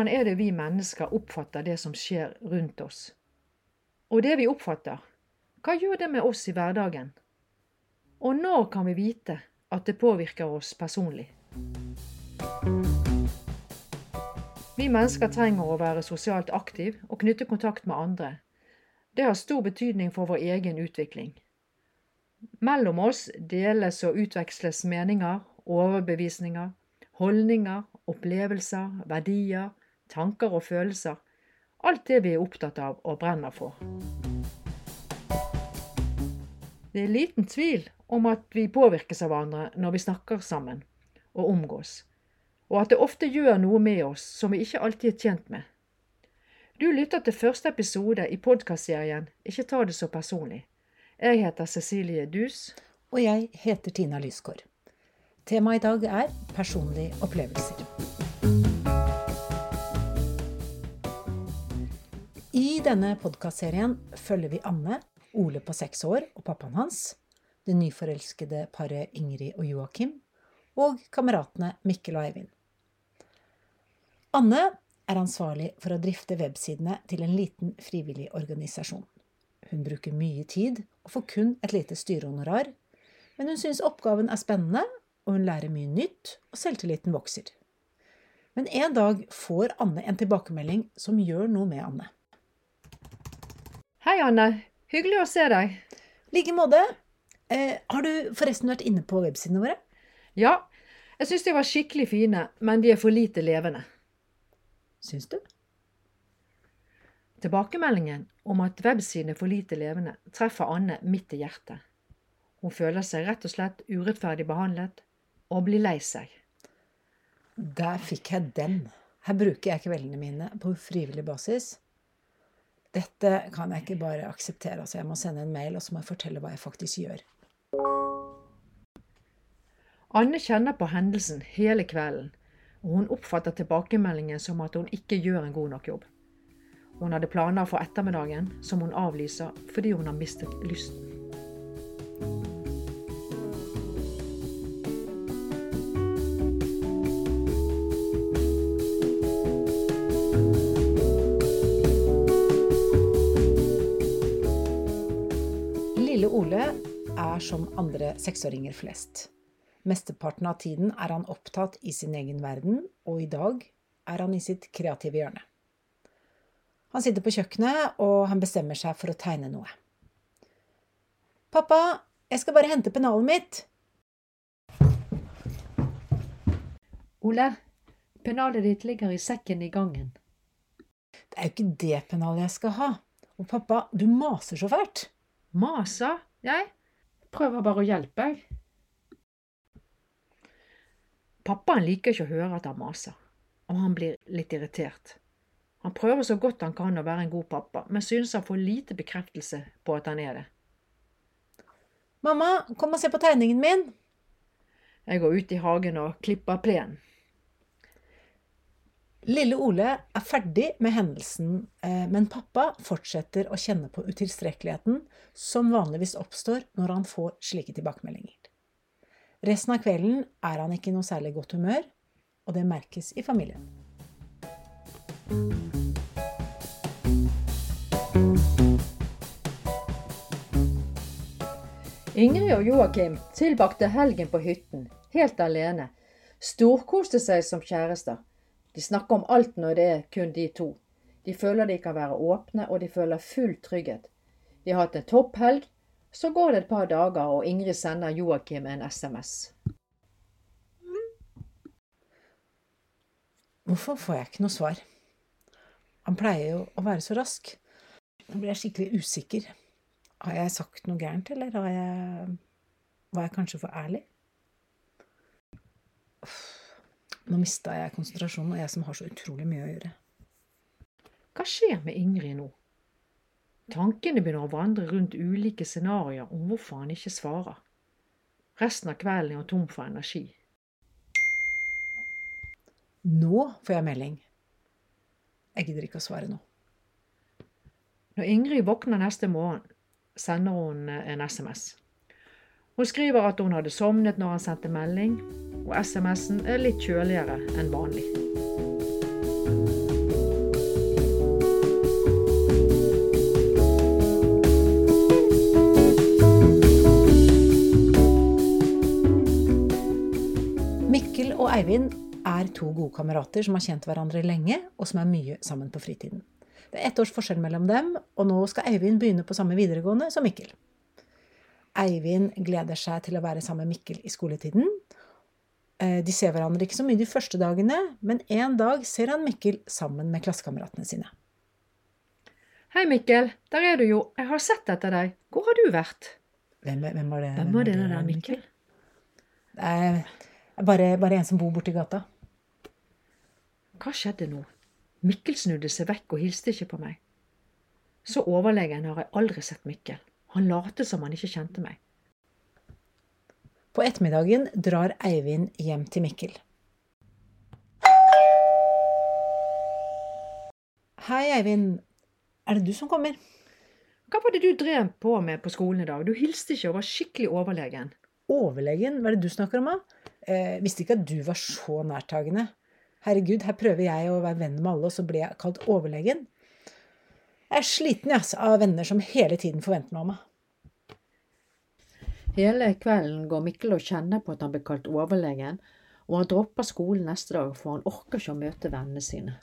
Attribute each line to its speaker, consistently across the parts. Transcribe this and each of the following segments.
Speaker 1: Hvordan er det vi mennesker oppfatter det som skjer rundt oss? Og det vi oppfatter, hva gjør det med oss i hverdagen? Og når kan vi vite at det påvirker oss personlig? Vi mennesker trenger å være sosialt aktiv og knytte kontakt med andre. Det har stor betydning for vår egen utvikling. Mellom oss deles og utveksles meninger, overbevisninger, holdninger, opplevelser, verdier, tanker og følelser. Alt det vi er opptatt av og brenner for. Det er liten tvil om at vi påvirkes av hverandre når vi snakker sammen og omgås, og at det ofte gjør noe med oss som vi ikke alltid er tjent med. Du lytter til første episode i podkastserien Ikke ta det så personlig. Jeg heter Cecilie Dus.
Speaker 2: Og jeg heter Tina Lysgård. Temaet i dag er personlige opplevelser. I denne podkastserien følger vi Anne, Ole på seks år og pappaen hans, det nyforelskede paret Ingrid og Joakim, og kameratene Mikkel og Eivind. Anne er ansvarlig for å drifte websidene til en liten frivillig organisasjon. Hun bruker mye tid og får kun et lite styrehonorar, men hun syns oppgaven er spennende og hun lærer mye nytt, og selvtilliten vokser. Men en dag får Anne en tilbakemelding som gjør noe med Anne.
Speaker 1: Hei, Anne. Hyggelig å se deg.
Speaker 2: I like måte. Eh, har du forresten vært inne på websidene våre?
Speaker 1: Ja, jeg syns de var skikkelig fine, men de er for lite levende.
Speaker 2: Syns du?
Speaker 1: Tilbakemeldingen om at websiden er for lite levende, treffer Anne midt i hjertet. Hun føler seg rett og slett urettferdig behandlet, og blir lei seg.
Speaker 2: Der fikk jeg den. Her bruker jeg kveldene mine på frivillig basis. Dette kan jeg ikke bare akseptere. altså Jeg må sende en mail og så må jeg fortelle hva jeg faktisk gjør.
Speaker 1: Anne kjenner på hendelsen hele kvelden, og hun oppfatter tilbakemeldingen som at hun ikke gjør en god nok jobb. Hun hadde planer for ettermiddagen som hun avlyser fordi hun har mistet lysten.
Speaker 2: Er som andre seksåringer flest. Mesteparten av tiden er han opptatt i sin egen verden, og i dag er han i sitt kreative hjørne. Han sitter på kjøkkenet, og han bestemmer seg for å tegne noe. Pappa, jeg skal bare hente pennalet mitt.
Speaker 1: Ole, pennalet ditt ligger i sekken i gangen.
Speaker 2: Det er jo ikke det pennalet jeg skal ha. Og pappa, du maser så fælt.
Speaker 1: Maser? Jeg? Prøver bare å hjelpe, jeg. Pappaen liker ikke å høre at han maser, og han blir litt irritert. Han prøver så godt han kan å være en god pappa, men synes han får lite bekreftelse på at han er det.
Speaker 2: Mamma, kom og se på tegningen min!
Speaker 1: Jeg går ut i hagen og klipper plenen.
Speaker 2: Lille Ole er ferdig med hendelsen, eh, men pappa fortsetter å kjenne på utilstrekkeligheten som vanligvis oppstår når han får slike tilbakemeldinger. Resten av kvelden er han ikke i noe særlig godt humør, og det merkes i familien.
Speaker 1: Ingrid og Joakim tilbakte helgen på hytten, helt alene. Storkoste seg som kjærester. De snakker om alt når det er kun de to. De føler de kan være åpne, og de føler full trygghet. De har hatt en topphelg. Så går det et par dager, og Ingrid sender Joakim en SMS.
Speaker 2: Hvorfor får jeg ikke noe svar? Han pleier jo å være så rask. Nå blir jeg skikkelig usikker. Har jeg sagt noe gærent, eller jeg Var jeg kanskje for ærlig? Nå mista jeg konsentrasjonen, og jeg som har så utrolig mye å gjøre.
Speaker 1: Hva skjer med Ingrid nå? Tankene begynner å vandre rundt ulike scenarioer om hvorfor han ikke svarer. Resten av kvelden er han tom for energi.
Speaker 2: Nå får jeg melding. Jeg gidder ikke å svare nå.
Speaker 1: Når Ingrid våkner neste morgen, sender hun en SMS. Hun skriver at hun hadde sovnet når han sendte melding, og SMS-en er litt kjøligere enn vanlig.
Speaker 2: Mikkel og Eivind er to gode kamerater som har kjent hverandre lenge, og som er mye sammen på fritiden. Det er ett års forskjell mellom dem, og nå skal Eivind begynne på samme videregående som Mikkel. Eivind gleder seg til å være sammen med Mikkel i skoletiden, Eh, De ser hverandre ikke så mye de første dagene, men en dag ser han Mikkel sammen med klassekameratene sine.
Speaker 1: Hei, Mikkel. Der er du jo. Jeg har sett etter deg. Hvor har du vært?
Speaker 2: Hvem, hvem var det?
Speaker 1: Hvem var det der, Mikkel?
Speaker 2: Det er bare, bare en som bor borti gata.
Speaker 1: Hva skjedde nå? Mikkel snudde seg vekk og hilste ikke på meg. Så overlegen har jeg aldri sett Mikkel. Han lot som han ikke kjente meg.
Speaker 2: På ettermiddagen drar Eivind hjem til Mikkel. Hei, Eivind. Er det du som kommer?
Speaker 1: Hva var det du drev på med på skolen i dag? Du hilste ikke og var skikkelig overlegen.
Speaker 2: Overlegen? Hva er det du snakker om, da? Eh, visste ikke at du var så nærtagende. Herregud, her prøver jeg å være venn med alle, og så blir jeg kalt overlegen. Jeg er sliten yes, av venner som hele tiden forventer noe av meg.
Speaker 1: Hele kvelden går Mikkel og kjenner på at han blir kalt overlegen, og han dropper skolen neste dag, for han orker ikke å møte vennene sine.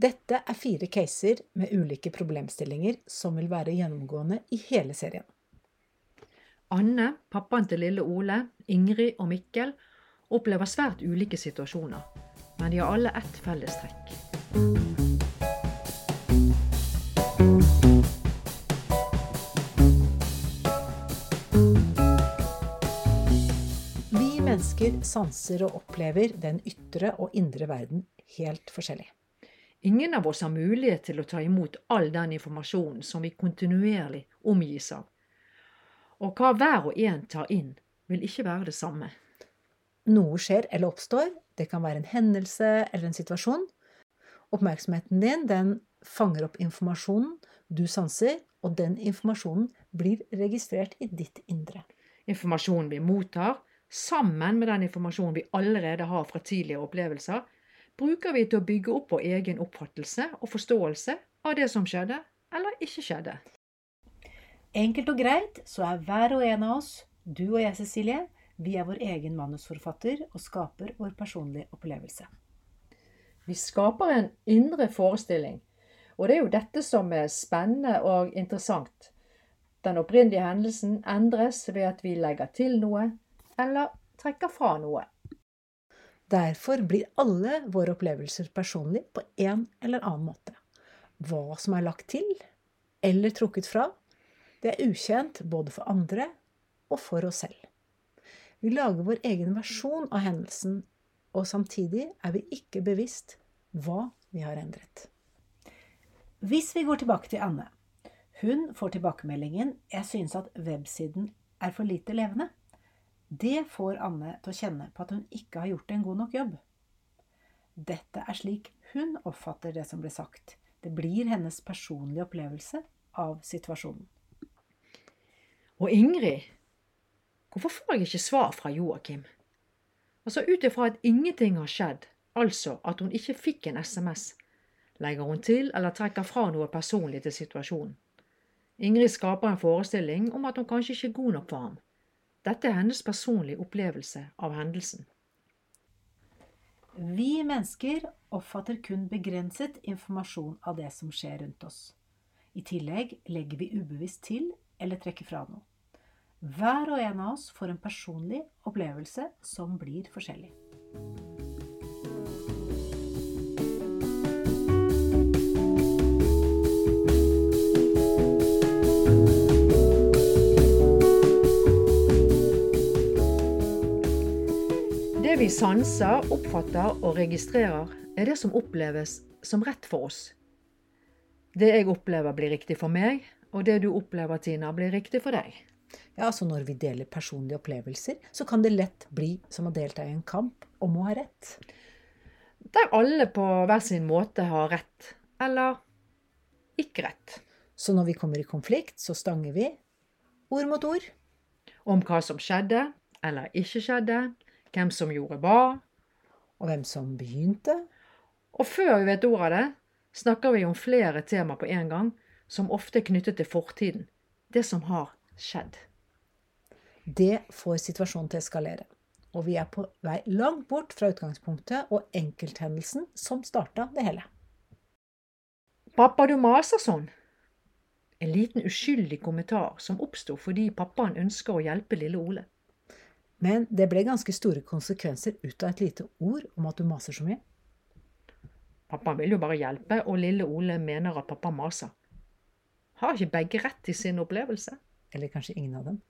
Speaker 2: Dette er fire caser med ulike problemstillinger som vil være gjennomgående i hele serien.
Speaker 1: Anne, pappaen til lille Ole, Ingrid og Mikkel opplever svært ulike situasjoner, men de har alle ett fellestrekk.
Speaker 2: Vi mennesker sanser og opplever den ytre og indre verden helt forskjellig.
Speaker 1: Ingen av oss har mulighet til å ta imot all den informasjonen som vi kontinuerlig omgis av. Og hva hver og en tar inn, vil ikke være det samme.
Speaker 2: Noe skjer eller oppstår, det kan være en hendelse eller en situasjon. Oppmerksomheten din den fanger opp informasjonen du sanser, og den informasjonen blir registrert i ditt indre.
Speaker 1: Informasjonen vi mottar, sammen med den informasjonen vi allerede har fra tidligere opplevelser, bruker vi til å bygge opp vår egen oppfattelse og forståelse av det som skjedde eller ikke skjedde.
Speaker 2: Enkelt og greit så er hver og en av oss, du og jeg Cecilie, vi er vår egen manusforfatter og skaper vår personlige opplevelse.
Speaker 1: Vi skaper en indre forestilling, og det er jo dette som er spennende og interessant. Den opprinnelige hendelsen endres ved at vi legger til noe eller trekker fra noe.
Speaker 2: Derfor blir alle våre opplevelser personlige på en eller annen måte. Hva som er lagt til eller trukket fra, det er ukjent både for andre og for oss selv. Vi lager vår egen versjon av hendelsen, og samtidig er vi ikke bevisst hva vi har endret. Hvis vi går tilbake til Anne. Hun får tilbakemeldingen 'Jeg synes at websiden er for lite levende'. Det får Anne til å kjenne på at hun ikke har gjort en god nok jobb. Dette er slik hun oppfatter det som ble sagt. Det blir hennes personlige opplevelse av situasjonen.
Speaker 1: Og Ingrid, hvorfor får jeg ikke svar fra Joakim? Altså ut ifra at ingenting har skjedd, altså at hun ikke fikk en SMS, legger hun til eller trekker fra noe personlig til situasjonen. Ingrid skaper en forestilling om at hun kanskje ikke er god nok for ham. Dette er hennes personlige opplevelse av hendelsen.
Speaker 2: Vi mennesker oppfatter kun begrenset informasjon av det som skjer rundt oss. I tillegg legger vi ubevisst til eller trekker fra noe. Hver og en av oss får en personlig opplevelse som blir forskjellig.
Speaker 1: Vi sanser, oppfatter og registrerer, er det som oppleves som rett for oss. Det jeg opplever blir riktig for meg, og det du opplever, Tina, blir riktig for deg.
Speaker 2: Ja, altså Når vi deler personlige opplevelser, så kan det lett bli som å delta i en kamp om å ha rett.
Speaker 1: Der alle på hver sin måte har rett, eller ikke rett,
Speaker 2: Så når vi kommer i konflikt, så stanger vi ord mot ord.
Speaker 1: om hva som skjedde eller ikke skjedde, hvem som gjorde hva,
Speaker 2: Og hvem som begynte.
Speaker 1: og før vi vet ordet av det, snakker vi om flere tema på en gang, som ofte er knyttet til fortiden, det som har skjedd.
Speaker 2: Det får situasjonen til å eskalere. og vi er på vei langt bort fra utgangspunktet og enkelthendelsen som starta det hele.
Speaker 1: Pappa, du maser sånn. En liten uskyldig kommentar som oppsto fordi pappaen ønsker å hjelpe lille Ole.
Speaker 2: Men det ble ganske store konsekvenser ut av et lite ord om at du maser så mye.
Speaker 1: Pappa vil jo bare hjelpe, og lille Ole mener at pappa maser. Har ikke begge rett i sin opplevelse?
Speaker 2: Eller kanskje ingen av dem.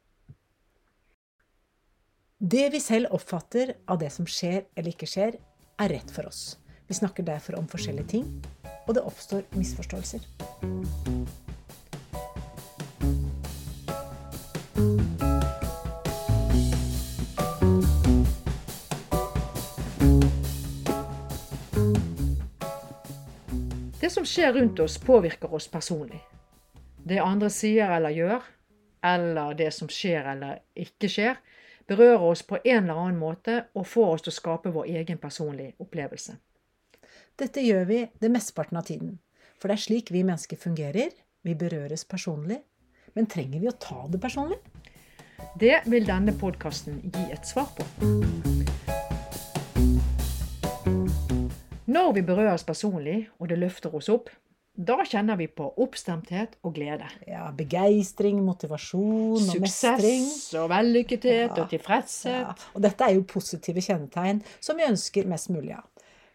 Speaker 2: Det vi selv oppfatter av det som skjer eller ikke skjer, er rett for oss. Vi snakker derfor om forskjellige ting, og det oppstår misforståelser.
Speaker 1: Det som skjer rundt oss, påvirker oss personlig. Det andre sier eller gjør, eller det som skjer eller ikke skjer, berører oss på en eller annen måte og får oss til å skape vår egen personlige opplevelse.
Speaker 2: Dette gjør vi det mesteparten av tiden. For det er slik vi mennesker fungerer. Vi berøres personlig. Men trenger vi å ta det personlig?
Speaker 1: Det vil denne podkasten gi et svar på. Når vi berøres personlig, og det løfter oss opp, da kjenner vi på oppstemthet og glede.
Speaker 2: Ja, Begeistring, motivasjon og mestring.
Speaker 1: Suksess og vellykkethet
Speaker 2: Ja.
Speaker 1: og tilfredshet.
Speaker 2: Ja, og dette er jo positive kjennetegn som vi ønsker mest mulig av.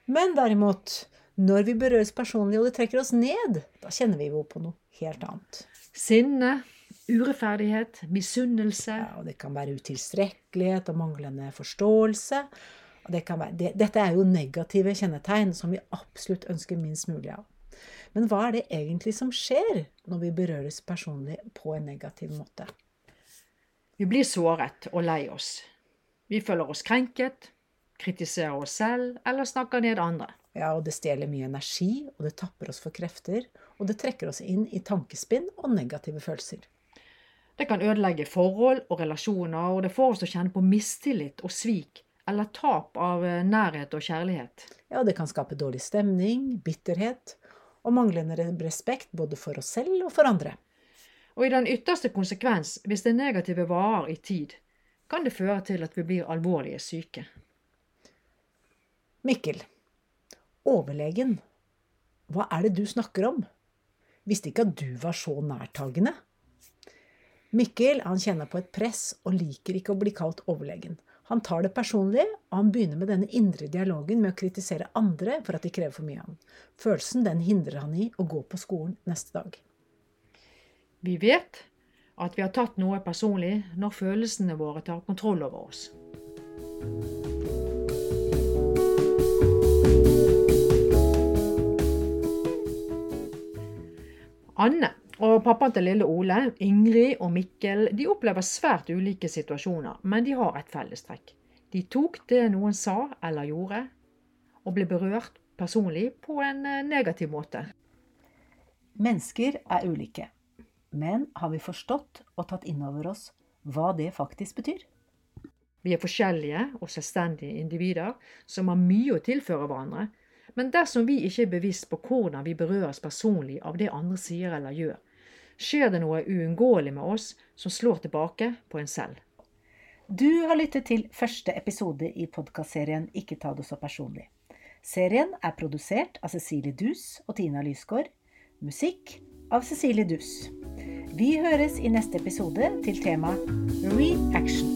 Speaker 2: Men derimot, når vi berøres personlig og det trekker oss ned, da kjenner vi jo på noe helt annet.
Speaker 1: Sinne, urettferdighet, misunnelse.
Speaker 2: Ja, og det kan være utilstrekkelighet og manglende forståelse. Det kan være, det, dette er jo negative kjennetegn som vi absolutt ønsker minst mulig av. Men hva er det egentlig som skjer når vi berøres personlig på en negativ måte?
Speaker 1: Vi blir såret og lei oss. Vi føler oss krenket, kritiserer oss selv eller snakker ned andre.
Speaker 2: Ja, og det stjeler mye energi, og det tapper oss for krefter, og det trekker oss inn i tankespinn og negative følelser.
Speaker 1: Det kan ødelegge forhold og relasjoner, og det får oss til å kjenne på mistillit og svik eller tap av eh, nærhet og kjærlighet.
Speaker 2: Ja, det kan skape dårlig stemning, bitterhet og manglende respekt både for oss selv og for andre.
Speaker 1: Og i den ytterste konsekvens, hvis det negative varer i tid, kan det føre til at vi blir alvorlige syke.
Speaker 2: Mikkel, overlegen, hva er det du snakker om? Visste ikke at du var så nærtagende. Mikkel han kjenner på et press og liker ikke å bli kalt overlegen. Han tar det personlig, og han begynner med denne indre dialogen med å kritisere andre for at de krever for mye av ham. Følelsen den hindrer han i å gå på skolen neste dag.
Speaker 1: Vi vet at vi har tatt noe personlig når følelsene våre tar kontroll over oss. Anne og pappaen til lille Ole, Ingrid og Mikkel, de opplever svært ulike situasjoner, men de har et fellestrekk. De tok det noen sa eller gjorde, og ble berørt personlig på en eh, negativ måte.
Speaker 2: Mennesker er ulike, men har vi forstått og tatt inn over oss hva det faktisk betyr?
Speaker 1: Vi er forskjellige og selvstendige individer som har mye å tilføre hverandre, men dersom vi ikke er bevisst på hvordan vi berøres personlig av det andre sier eller gjør, skjer det noe uunngåelig med oss som slår tilbake på en selv.
Speaker 2: Du har lyttet til første episode i podkastserien Ikke ta det så personlig. Serien er produsert av Cecilie Dus og Tina Lysgård. Musikk av Cecilie Dus. Vi høres i neste episode til tema Reaction.